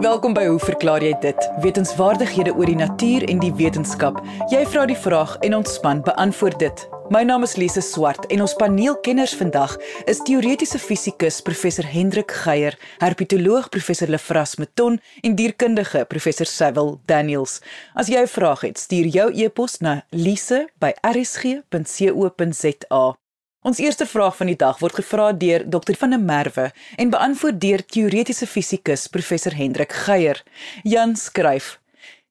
Welkom by Hoe verklaar jy dit? Wetenskapwaardighede oor die natuur en die wetenskap. Jy vra die vraag en ons span beantwoord dit. My naam is Lise Swart en ons paneelkenners vandag is teoretiese fisikus professor Hendrik Geier, herpetoloog professor Lefras Meton en dierkundige professor Cecil Daniels. As jy 'n vraag het, stuur jou e-pos na lise@rsg.co.za. Ons eerste vraag van die dag word gevra deur Dr. van der Merwe en beantwoord deur teoretiese fisikus professor Hendrik Geier. Jan skryf: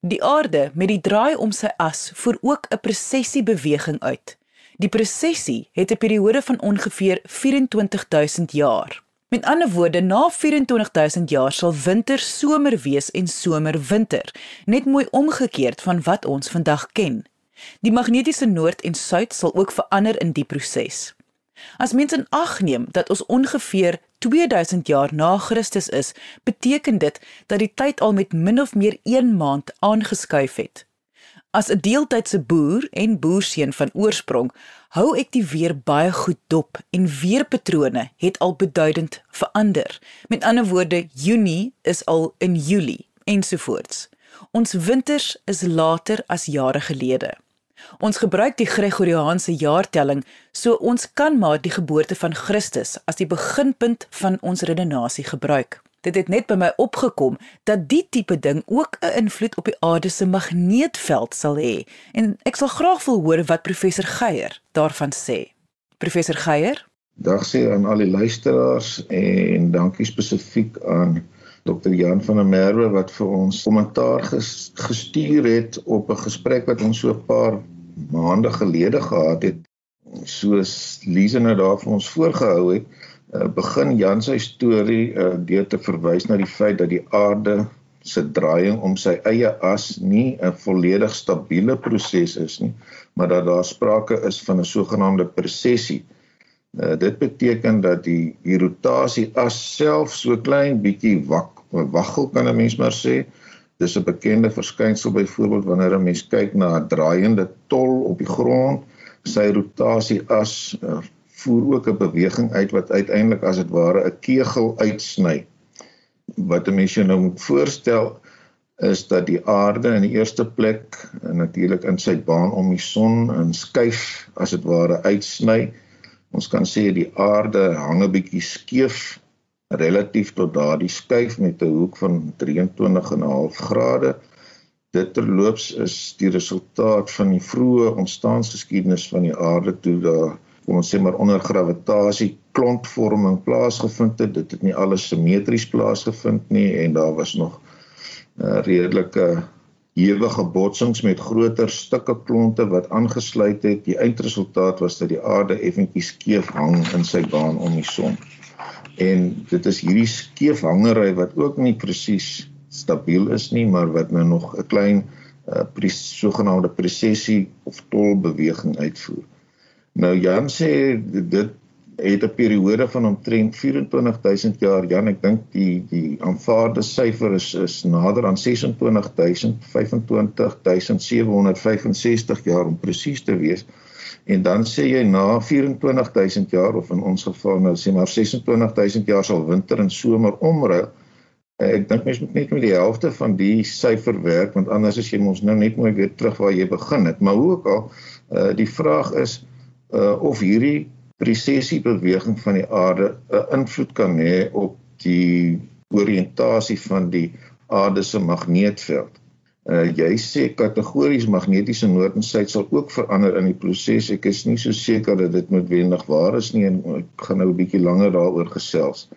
Die aarde met die draai om sy as voer ook 'n presessiebeweging uit. Die presessie het 'n periode van ongeveer 24000 jaar. Met ander woorde, na 24000 jaar sal winter somer wees en somer winter, net mooi omgekeerd van wat ons vandag ken. Die magnetiese noord en suid sal ook verander in die proses. As mens in ag neem dat ons ongeveer 2000 jaar na Christus is, beteken dit dat die tyd al met min of meer 1 maand aangeskuif het. As 'n deeltydse boer en boerseun van oorsprong, hou ek die weer baie goed dop en weerpatrone het al beduidend verander. Met ander woorde, Junie is al in Julie ensovoorts. Ons winters is later as jare gelede. Ons gebruik die Gregoriaanse jaartelling, so ons kan maar die geboorte van Christus as die beginpunt van ons redenasie gebruik. Dit het net by my opgekom dat die tipe ding ook 'n invloed op die aarde se magneetveld sal hê en ek sal graag wil hoor wat professor Geier daarvan sê. Professor Geier? Dag sê aan al die luisteraars en dankie spesifiek aan Dr. Jan van der Merwe wat vir ons kommentaar ges, gestuur het op 'n gesprek wat ons so 'n paar maande gelede gehad het. Soos Lise nou daar vir ons voorgehou het, uh, begin Jan sy storie uh, deur te verwys na die feit dat die aarde se draaiing om sy eie as nie 'n volledig stabiele proses is nie, maar dat daar sprake is van 'n sogenaamde presessie. Uh, dit beteken dat die, die rotasie as self so klein bietjie wak waggel kan 'n mens maar sê. Dis 'n bekende verskynsel byvoorbeeld wanneer 'n mens kyk na 'n draaiende tol op die grond, sy rotasie as uh, voer ook 'n beweging uit wat uiteindelik as dit ware 'n kegel uitsny. Wat 'n mens nou moet voorstel is dat die aarde in die eerste plek natuurlik in sy baan om die son in skuif as dit ware uitsny Ons kan sê die aarde hang 'n bietjie skeef relatief tot daardie skuif met 'n hoek van 23,5 grade. Dit terloops is die resultaat van die vroeë ontstaansgeskiedenis van die aarde toe daar kom ons sê maar onder gravitasie klontvorming plaasgevind het. Dit het nie alles simmetries plaasgevind nie en daar was nog 'n uh, redelike ewige botsings met groter stukke klonte wat aangesluit het. Die eindresultaat was dat die aarde effentjies skeef hang in sy baan om die son. En dit is hierdie skeefhangery wat ook nie presies stabiel is nie, maar wat nou nog 'n klein uh, sogenaamde presessie of tolbeweging uitvoer. Nou Jan sê dit het 'n periode van omtrent 24000 jaar. Jan, ek dink die die aanvaarde syfer is is nader aan 26000, 25765 jaar om presies te wees. En dan sê jy na 24000 jaar of in ons geval nou sê maar 26000 jaar sal winter en somer omruil. Ek dink mens moet net met die helfte van die syfer werk want anders as jy mos nou net mooi weer terug waar jy begin het. Maar hoe ook al, uh, die vraag is uh, of hierdie presessiebeweging van die aarde 'n invloed kan hê op die oriëntasie van die aarde se magneetveld. Uh jy sê kategories magnetiese noord en suid sal ook verander in die proses. Ek is nie so seker dat dit noodwendig waar is nie en ek gaan nou 'n bietjie langer daaroor gesels.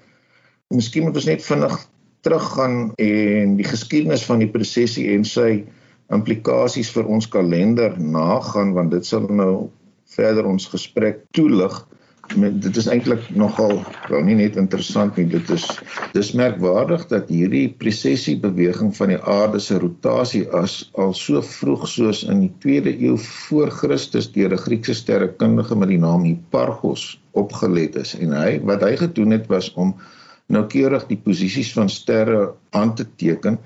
Miskien moet ons net vinnig teruggaan en die geskiedenis van die presessie en sy implikasies vir ons kalender nagaan want dit sal nou verder ons gesprek toelig met dit is eintlik nogal wel nie net interessant nie dit is dis merkwaardig dat hierdie presessie beweging van die aarde se rotasie as al so vroeg soos in die 2de eeu voor Christus deur 'n Griekse sterrekundige met die naam Hipparchus opgelet is. En hy wat hy gedoen het was om noukeurig die posisies van sterre aan te teken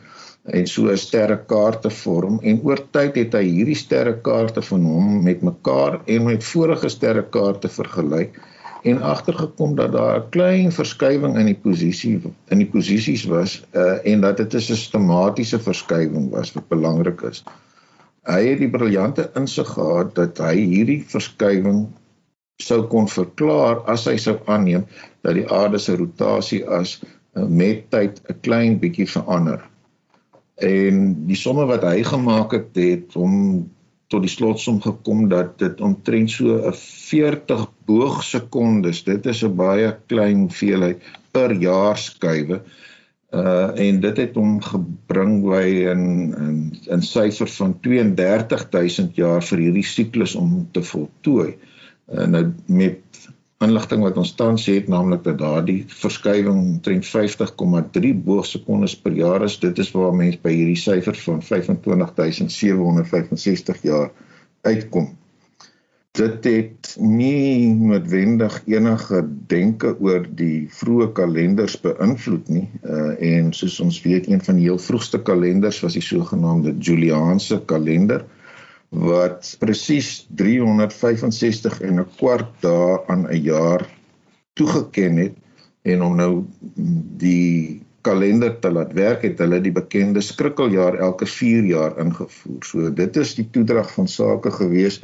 en so 'n sterrekaart te vorm. En oor tyd het hy hierdie sterrekaarte van hom met mekaar en met vorige sterrekaarte vergelyk en agtergekom dat daar 'n klein verskywing in die posisie in die posisies was uh, en dat dit 'n sistematiese verskywing was wat belangrik is. Hy het die briljante insig gehad dat hy hierdie verskywing sou kon verklaar as hy sou aanneem dat die aarde se rotasie as uh, met tyd 'n klein bietjie verander. En die somme wat hy gemaak het, het hom tot die slotsom gekom dat dit omtrent so 'n 40 boogsekondes, dit is 'n baie klein hoeveelheid per jaar skuwe. Uh en dit het hom gebring by in in in syfer van 32000 jaar vir hierdie siklus om te voltooi. Uh, nou met inligting wat ons tans het naamlik dat daardie verskywing omtrent 50,3 boogsekondes per jaar is dit is waar mense by hierdie syfer van 25765 jaar uitkom. Dit het nie noodwendig enige denke oor die vroeë kalenders beïnvloed nie uh, en soos ons weet een van die heel vroegste kalenders was die sogenaamde Juliaanse kalender wat presies 365 en 'n kwart dae aan 'n jaar toegeken het en om nou die kalender te laat werk het hulle die bekende skrikkeljaar elke 4 jaar ingevoer. So dit is die toedrag van sake gewees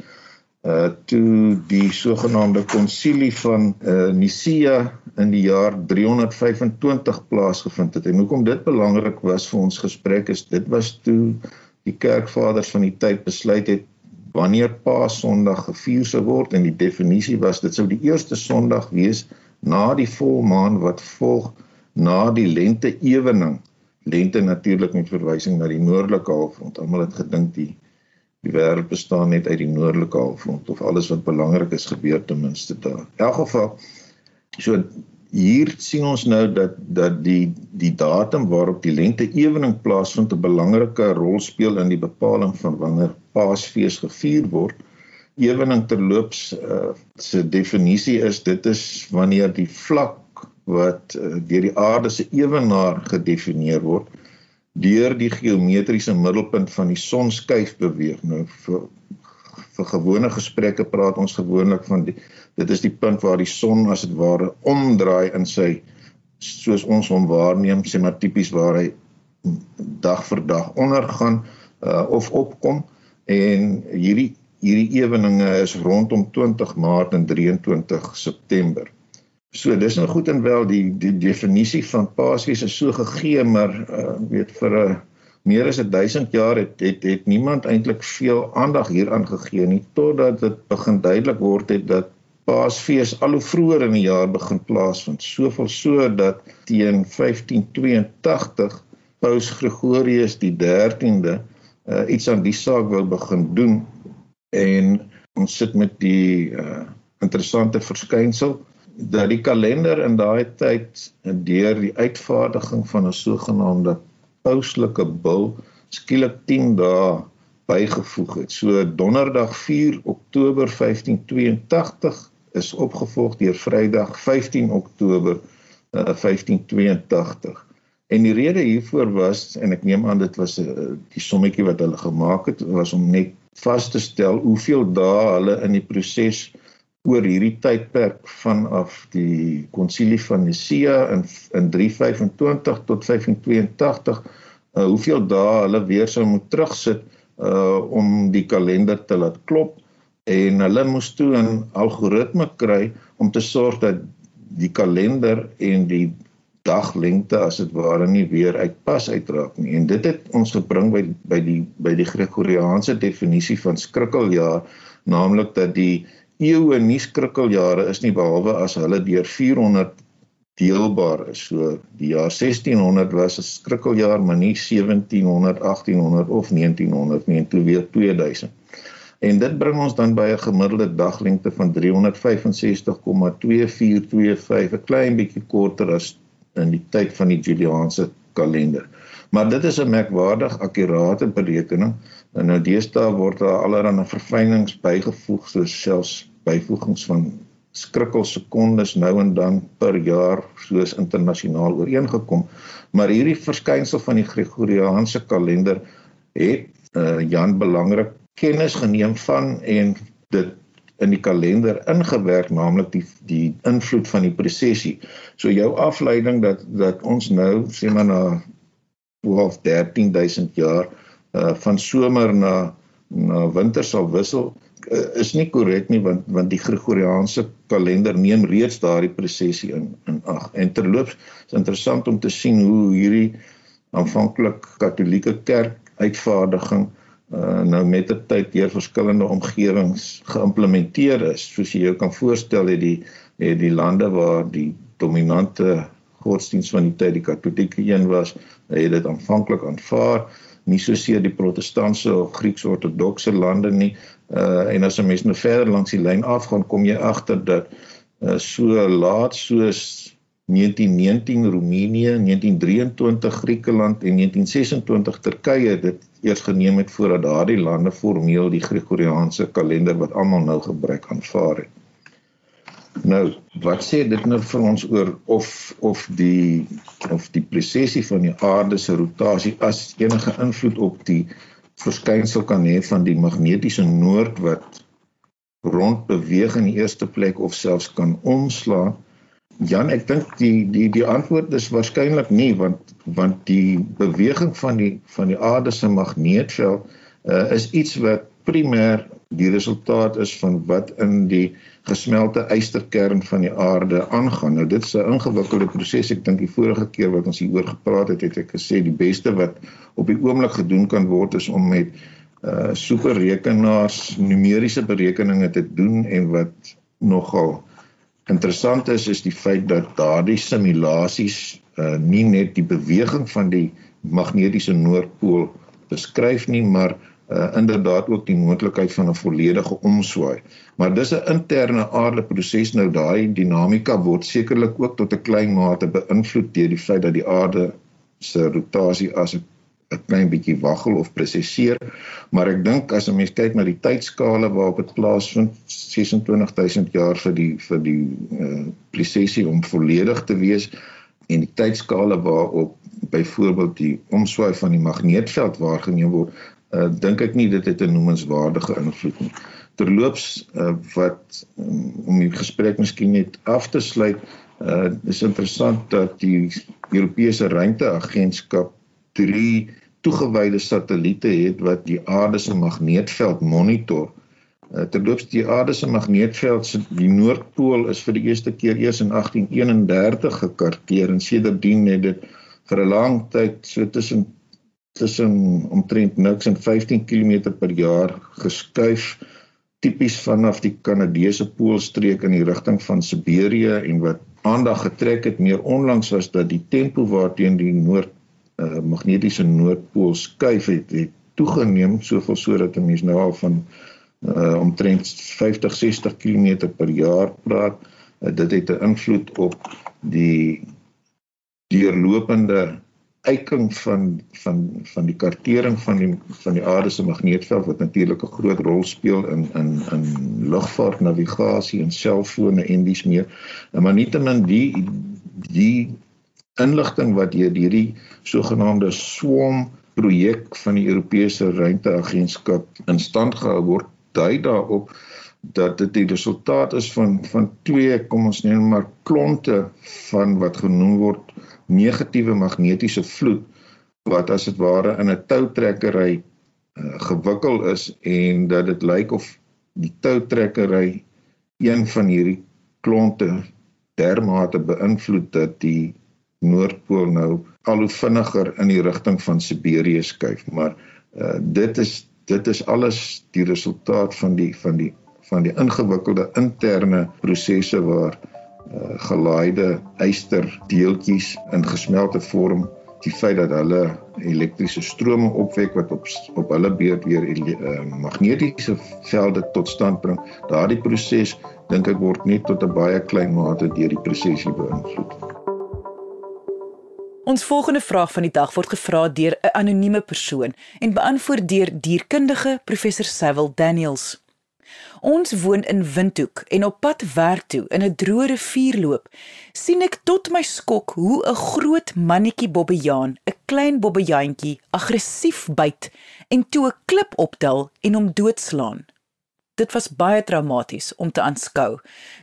uh toe die sogenaamde konsilie van uh Nicea in die jaar 325 plaasgevind het. En hoekom dit belangrik was vir ons gesprek is dit was toe die kerkvaders van die tyd besluit het wanneer Paasondag gevier sou word en die definisie was dit sou die eerste Sondag wees na die volmaan wat volg na die lente ewening. Lente natuurlik met verwysing na die noordelike halfrond. Almal het gedink die die wêreld bestaan net uit die noordelike halfrond of alles wat belangrik is gebeur ten minste daar. In elk geval so hier sien ons nou dat dat die die datum waarop die lente ewening plaasvind 'n belangrike rol speel in die bepaling van wanneer Paasfees gevier word. Ewening terloops uh, se definisie is dit is wanneer die vlak wat uh, deur die aarde se ewenaar gedefinieer word deur die geometriese middelpunt van die son skuif beweeg. Nou vir vir gewone gesprekke praat ons gewoonlik van die dit is die punt waar die son as dit ware omdraai in sy soos ons hom waarneem sê maar tipies waar hy dag vir dag ondergaan uh, of opkom en hierdie hierdie eweninge is rondom 20 Maart en 23 September. So dis nou goed en wel die die definisie van Paasfees is so gegee maar uh, weet vir 'n uh, meer as 1000 jaar het het, het niemand eintlik veel aandag hieraan gegee nie totdat dit begin duidelik word het dat Paasfees al hoe vroeër in die jaar begin plaasvind. Soveel so dat teen 1582 Paus Gregorius die 13de uh, iets aan die saak wou begin doen en ons sit met die uh, interessante verskynsel dat die kalender in daai tyd deur die uitvaardiging van 'n sogenaamde pauslike bul skielik 10 dae bygevoeg het. So donderdag 4 Oktober 1582 is opgevolg deur Vrydag 15 Oktober uh, 1582. En die rede hiervoor was en ek neem aan dit was uh, die sommetjie wat hulle gemaak het was om net vas te stel hoeveel dae hulle in die proses oor hierdie tydperk vanaf die konsilie van Nicea in in 325 tot 1582 uh, hoeveel dae hulle weer sou moet terugsit uh om die kalender te laat klop. En hulle moes toe 'n algoritme kry om te sorg dat die kalender en die daglengte as dit ware nie weer uitpas uitraak nie. En dit het ons gebring by by die by die Gregoriaanse definisie van skrikkeljaar naamlik dat die eeue nie skrikkeljare is nie behalwe as hulle deur 400 deelbaar is. So die jaar 1600 was 'n skrikkeljaar, maar nie 1700, 1800 of 1900 nie en toe weer 2000. En dit bring ons dan by 'n gemiddelde daglengte van 365,2425, 'n klein bietjie korter as in die tyd van die Juliaanse kalender. Maar dit is 'n merkwaardig akkurate berekening. En nou deesdae word daar allerlei verfynings bygevoeg soos selfs byvoegings van skrikkelsekondes nou en dan per jaar soos internasionaal ooreengekom. Maar hierdie verskynsel van die Gregoriaanse kalender het uh, Jan belangrik kennis geneem van en dit in die kalender ingewerk naamlik die die invloed van die presessie. So jou afleiding dat dat ons nou sê maar na 12 13000 jaar uh van somer na na winter sal wissel uh, is nie korrek nie want want die Gregoriaanse kalender neem reeds daardie presessie in in ag. En terloops is interessant om te sien hoe hierdie aanvanklik Katolieke kerk uitvaardiging uh, nou met die tyd deur verskillende omgewings geïmplementeer is. Soos jy jou kan voorstel het die het die lande waar die dominante godsdienst van die tyd die katolieke een was, het dit aanvanklik aanvaar, nie soseer die protestantse of Grieks-ortodokse lande nie. Uh en as 'n mens nou verder langs die lyn afgaan, kom jy agter dat uh, so laat soos 1919 Roemenië, 1923 Griekeland en 1926 Turkye dit eers geneem het voordat daardie lande formeel die Gregoriaanse kalender wat almal nou gebruik aanvaar het. Nou, wat sê dit nou vir ons oor of of die of die presessie van die aarde se rotasie as enige invloed op die verskynsel kan hê van die magnetiese noord wat rond beweeg in die eerste plek of selfs kan omslaan? Jan, ek dink die die die antwoord is waarskynlik nie want want die beweging van die van die aarde se magneetveld uh, is iets wat primêr die resultaat is van wat in die gesmelte ysterkern van die aarde aangaan. Nou dit is 'n ingewikkelde proses. Ek dink die vorige keer wat ons hieroor gepraat het, het ek gesê die beste wat op die oomblik gedoen kan word is om met uh superrekenaars numeriese berekeninge te doen en wat nogal Interessant is is die feit dat daardie simulasies uh, nie net die beweging van die magnetiese noordpool beskryf nie, maar uh, inderdaad ook die moontlikheid van 'n volledige omswaai. Maar dis 'n interne aardeproses nou daai dinamika word sekerlik ook tot 'n klein mate beïnvloed deur die feit dat die aarde se rotasie as 'n 'n klein bietjie waggel of presiseer, maar ek dink as 'n mens kyk na die tydskale waarop dit plaasvind, 26000 jaar vir die vir die uh, presisie om volledig te wees en die tydskale waarop byvoorbeeld die omswaai van die magneetveld waargeneem word, uh, dink ek nie dit het 'n noemenswaardige invloed nie. Terloops uh, wat um, om die gesprek miskien net af te sluit, uh, is interessant dat die Europese ruimteagentskap 3 toegewyde satelliete het wat die aarde se magneetveld monitor. Uh, terloops die aarde se magneetveld se die noordpool is vir die eerste keer eers in 1831 gekarteer en sedertdien het dit vir 'n lang tyd so tussen tussen omtrent niks en 15 km per jaar geskuif tipies vanaf die Kanadese poolstreek in die rigting van Siberië en wat aandag getrek het meer onlangs was dat die tempo waarteen die noord uh, magnetiese noordpool skuif het, het toegeneem soveel sodat 'n mens nou al van uh, omtrent 50 60 km per jaar praat. Uh, dit het 'n invloed op die deurlopende eiking van van van die kartering van die van die aarde se magneetveld wat natuurlik 'n groot rol speel in in in lugvaart navigasie en selfone en dis meer. Maar nietemin die die inligting wat deur hierdie sogenaamde swarm projek van die Europese ruimteagentskap in stand gehou word, dui daarop dat dit die resultaat is van van twee kom ons neem maar klonte van wat genoem word negatiewe magnetiese vloed wat as dit ware in 'n toutrekkery uh, gewikkel is en dat dit lyk of die toutrekkery een van hierdie klonte dermate beïnvloed dat die noordpool nou al hoe vinniger in die rigting van Siberië skuif. Maar uh, dit is dit is alles die resultaat van die van die van die ingewikkelde interne prosesse waar uh, gelaaide yster deeltjies in gesmelte vorm die feit dat hulle elektriese strome opwek wat op op hulle beurt weer uh, magnetiese velde tot stand bring daardie proses dink ek word net tot 'n baie klein mate deur die prosesie beïnvloed. Ons volgende vraag van die dag word gevra deur 'n anonieme persoon en beantwoord deur dierkundige professor Sewil Daniels. Ons woon in Windhoek en op pad werk toe in 'n droë rivierloop sien ek tot my skok hoe 'n groot mannetjie bobbejaan 'n klein bobbejaantjie aggressief byt en toe 'n klip optel en hom doodslaan. Dit was baie traumaties om te aanskou.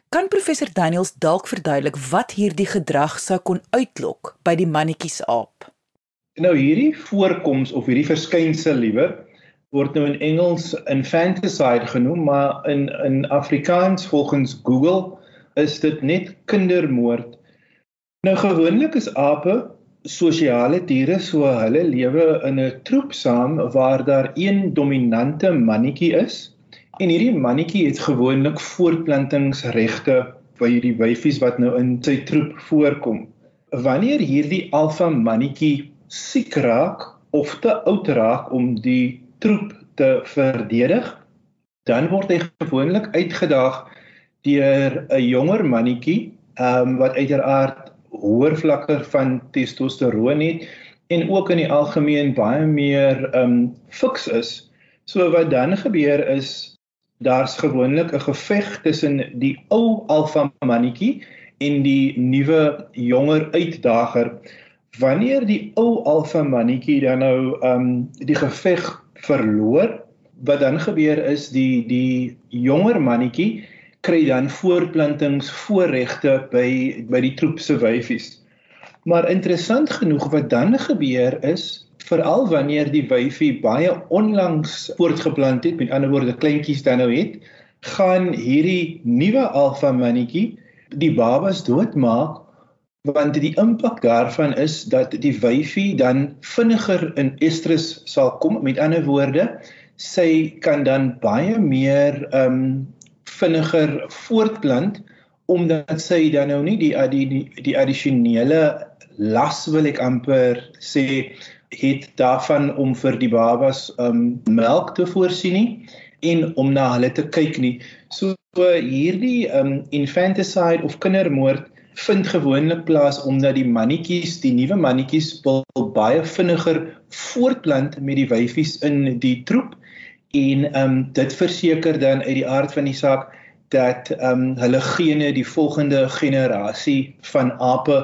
Kan professor Daniels dalk verduidelik wat hierdie gedrag sou kon uitlok by die mannetjies aap? Nou hierdie voorkoms of hierdie verskynsel liewer word nou in Engels infanticide genoem, maar in in Afrikaans volgens Google is dit net kindermoord. Nou gewoonlik is ape sosiale diere, so hulle lewe in 'n troep saam waar daar een dominante mannetjie is en hierdie mannetjie het gewoonlik voortplantingsregte by hierdie wyfies wat nou in sy troep voorkom. Wanneer hierdie alfa mannetjie siek raak of te oud raak om die troep te verdedig, dan word hy gewoonlik uitgedaag deur 'n jonger mannetjie, ehm um, wat uiteraard hoër vlakke van testosteroon het en ook in die algemeen baie meer ehm um, fiks is. So wat dan gebeur is daar's gewoonlik 'n geveg tussen die ou alfa mannetjie en die nuwe jonger uitdager. Wanneer die ou alfa mannetjie dan nou ehm um, die geveg verloor, wat dan gebeur is die die jonger mannetjie kry dan voortplantingsvoorregte by by die troep se wyfies. Maar interessant genoeg wat dan gebeur is veral wanneer die wyfie baie onlangs voortgeplant het, met ander woorde kleintjies dan nou het, gaan hierdie nuwe alfa mannetjie die babas doodmaak want die impak daarvan is dat die wyfie dan vinniger in estrus sal kom. Met ander woorde, sy kan dan baie meer ehm um, vinniger voortplant omdat sy dan nou nie die die die, die addisionele las wil ek amper sê het daarvan om vir die babas um melk te voorsien nie en om na hulle te kyk nie. So hierdie um infanticide of kindermoord vind gewoonlik plaas omdat die mannetjies, die nuwe mannetjies wil baie vinniger voortplant met die wyfies in die troep en ehm um, dit verseker dan uit die aard van die saak dat ehm um, hulle gene die volgende generasie van ape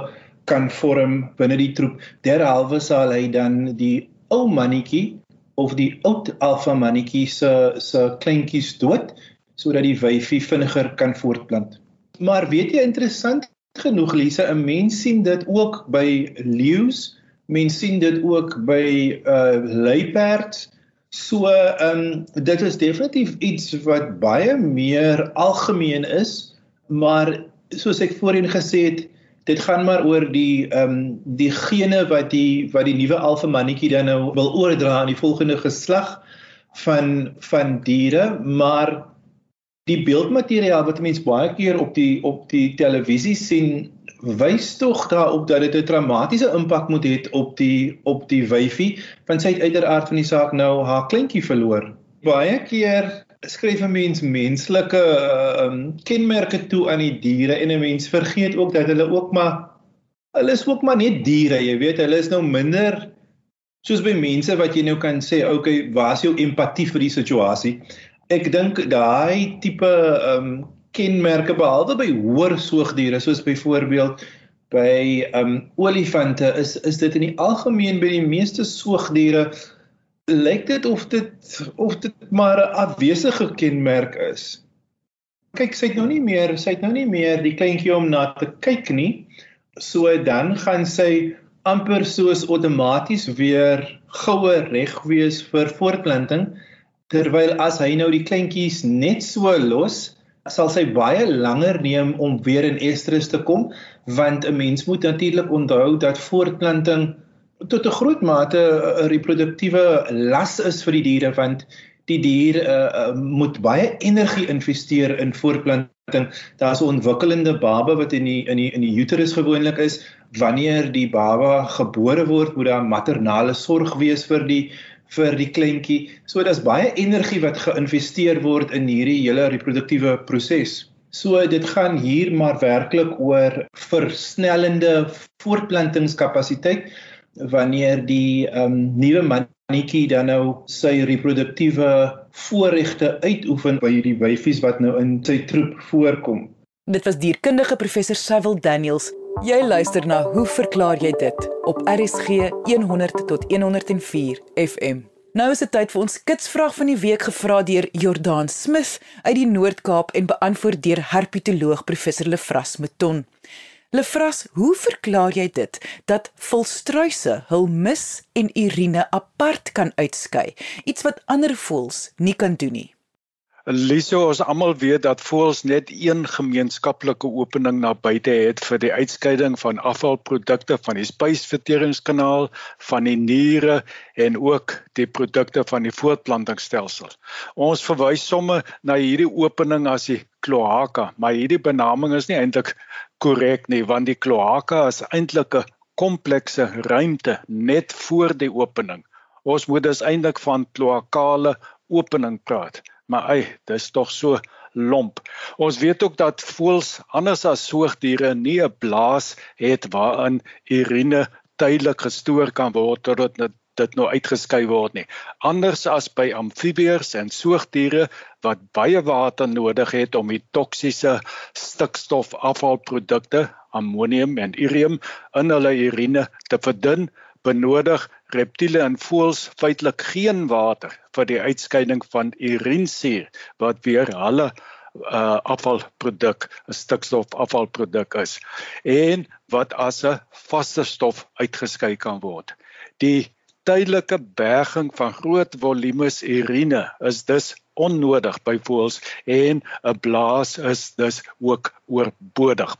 kan vorm binne die troep. Derhalwe sal hy dan die ou mannetjie of die oud alfa mannetjie se se kleintjies dood sodat die wyfie vinniger kan voortplant. Maar weet jy interessant genoeg Lise, 'n mens sien dit ook by leeu's, mens sien dit ook by uh luiperds So ehm um, dit is definitief iets wat baie meer algemeen is, maar soos ek voorheen gesê het, dit gaan maar oor die ehm um, die gene wat die wat die nuwe alfa mannetjie dan nou wil oordra aan die volgende geslag van van diere, maar die beeldmateriaal wat mense baie keer op die op die televisie sien wys tog daarop dat dit 'n traumatiese impak moet hê op die op die wyfie want sy het uiteraard van die saak nou haar kleintjie verloor. Baie keer skryf 'n mens menslike um, kenmerke toe aan die diere en 'n mens vergeet ook dat hulle ook maar hulle is ook maar net diere, jy weet, hulle is nou minder soos by mense wat jy nou kan sê, okay, waar is jou empatie vir die situasie? Ek dink daai tipe ehm um, kenmerke behalwe by hoër soogdiere soos byvoorbeeld by um olifante is is dit in die algemeen by die meeste soogdiere lyk dit of dit of dit maar 'n afwesige kenmerk is. Kyk, sy het nou nie meer, sy het nou nie meer die kleintjie om na te kyk nie. So dan gaan sy amper soos outomaties weer goue reg wees vir voortplanting terwyl as hy nou die kleintjies net so los sal sy baie langer neem om weer in estrus te kom want 'n mens moet natuurlik onthou dat voortplanting tot 'n groot mate 'n reproduktiewe las is vir die diere want die dier uh, moet baie energie investeer in voortplanting. Daar's 'n ontwikkelende baba wat in die in die in die uterus gewoonlik is. Wanneer die baba gebore word, moet daar maternale sorg wees vir die vir die kleintjie. So daar's baie energie wat geïnvesteer word in hierdie hele reproduktiewe proses. So dit gaan hier maar werklik oor versnellende voortplantingskapasiteit wanneer die ehm um, nuwe mannetjie dan nou sy reproduktiewe voorregte uitoefen by hierdie wyfies wat nou in sy troep voorkom. Dit was dierkundige professor Cecil Daniels Jy luister na Hoe verklaar jy dit op RSG 100 tot 104 FM. Nou is dit tyd vir ons kitsvraag van die week gevra deur Jordaan Smith uit die Noord-Kaap en beantwoord deur herpetoloog professor Lefras Meton. Lefras, hoe verklaar jy dit dat volstruise hul mis en urine apart kan uitskei, iets wat ander voëls nie kan doen nie? Liso ons almal weet dat voëls net een gemeenskaplike opening na buite het vir die uitskeiding van afvalprodukte van die spysverteringskanaal, van die niere en ook die produkte van die voortplantingsstelsel. Ons verwys somme na hierdie opening as die kloaka, maar hierdie benaming is nie eintlik korrek nie want die kloaka is eintlik 'n komplekse ruimte net voor die opening. Ons moet dus eintlik van kloakale opening praat maar ai, dis tog so lomp. Ons weet ook dat voëls anders as soogdiere nie 'n blaas het waarin urine tydelik gestoor kan word totdat dit nou uitgeskei word nie. Anders as by amfibieërs en soogdiere wat baie water nodig het om die toksiese stikstofafvalprodukte, ammonium en urium in hulle urine te verdun, benodig reptiele en voëls feitelik geen water vir die uitskeiding van urinesuur wat weer hulle uh, afvalproduk, 'n stikstofafvalproduk is en wat as 'n vaste stof uitgeskei kan word. Die tydelike berging van groot volumes urine is dus onnodig by voëls en 'n blaas is dus ook oorbodig.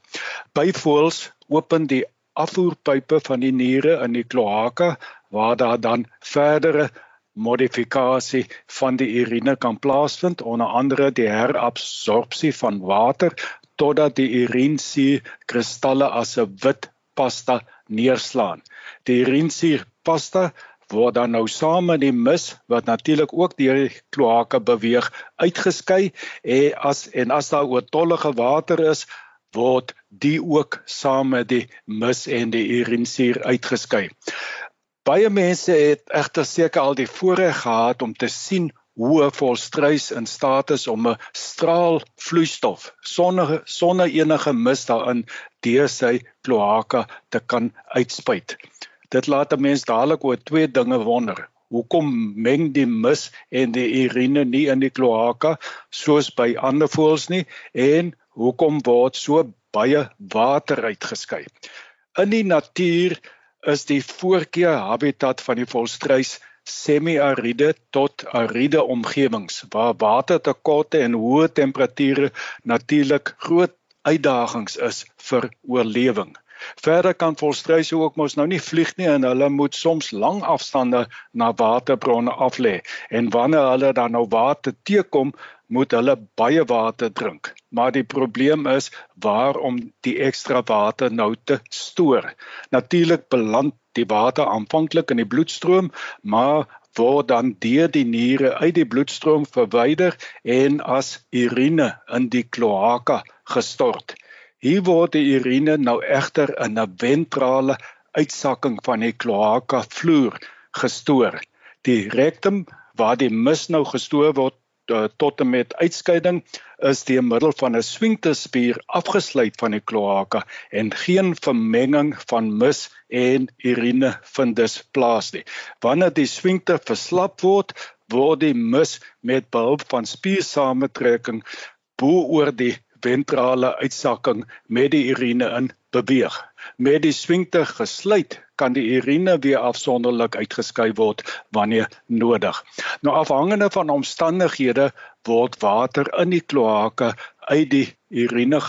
By voëls open die afvoerpype van die niere in die kloaka waar daar dan verdere modifikasie van die urine kan plaasvind onder andere die herabsorpsie van water totdat die urinesuur kristalle as 'n wit pasta neerslaan. Die urinesuur pasta word dan nou saam met die mis wat natuurlik ook deur die kloaka beweeg uitgeskei en as en as daar oortollige water is word die ook saam met die mis en die urinesuur uitgeskei. Baie mense het egter seker al die voorreg gehad om te sien hoe 'n volstruis in staat is om 'n straal vloeistof sonder sonder enige mis daarin deur sy kloaka te kan uitspuit. Dit laat 'n mens dadelik oor twee dinge wonder. Hoekom meng die mis en die urine nie in die kloaka soos by ander voëls nie en hoekom word so baie water uitgeskei. In die natuur is die voorkeur habitat van die volstruis semi-ariede tot ariede omgewings waar watertekorte en hoë temperature natuurlik groot uitdagings is vir oorlewing. Verder kan volstruise ook mos nou nie vlieg nie en hulle moet soms lang afstande na waterbronne af lê en wanneer hulle dan nou water teekom moet hulle baie water drink. Maar die probleem is waarom die ekstra water nou te stoor. Natuurlik beland die water aanvanklik in die bloedstroom, maar word dan deur die niere uit die bloedstroom verwyder en as urine in die kloaka gestort. Hier word die urine nou egter in 'n ventrale uitsakking van die kloaka vloer gestoor. Die rectum waar die mis nou gestoor word Eh, tot en met uitskeiding is deur middel van 'n sfinkterspier afgesluit van die kloaka en geen vermenging van mis en urine vind dus plaas nie. Wanneer die sfinkter verslap word, word die mis met behulp van spiersamentrekking bo oor die ventrale uitsakking met die urine in beweeg. Met die sfinkter gesluit kan die urine weer afsonderlik uitgeskei word wanneer nodig. Nou afhangende van omstandighede word water in die kloake uit die urine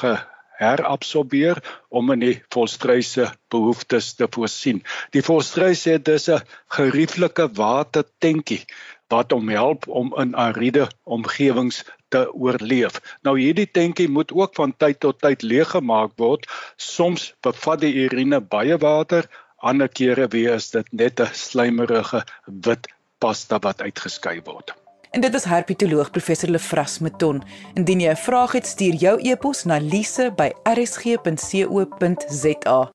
herabsorbeer om in die volstruise behoeftes te voorsien. Die volstruise het dus 'n gerieflike watertankie wat hom help om in ariede omgewings te oorleef. Nou hierdie tankie moet ook van tyd tot tyd leeggemaak word. Soms bevat die urine baie water, ander kere weer is dit net 'n slijmerige wit pasta wat uitgeskei word. En dit is herpetoloog professor Lefras Meton. Indien jy 'n vraag het, stuur jou e-pos na lise@rsg.co.za.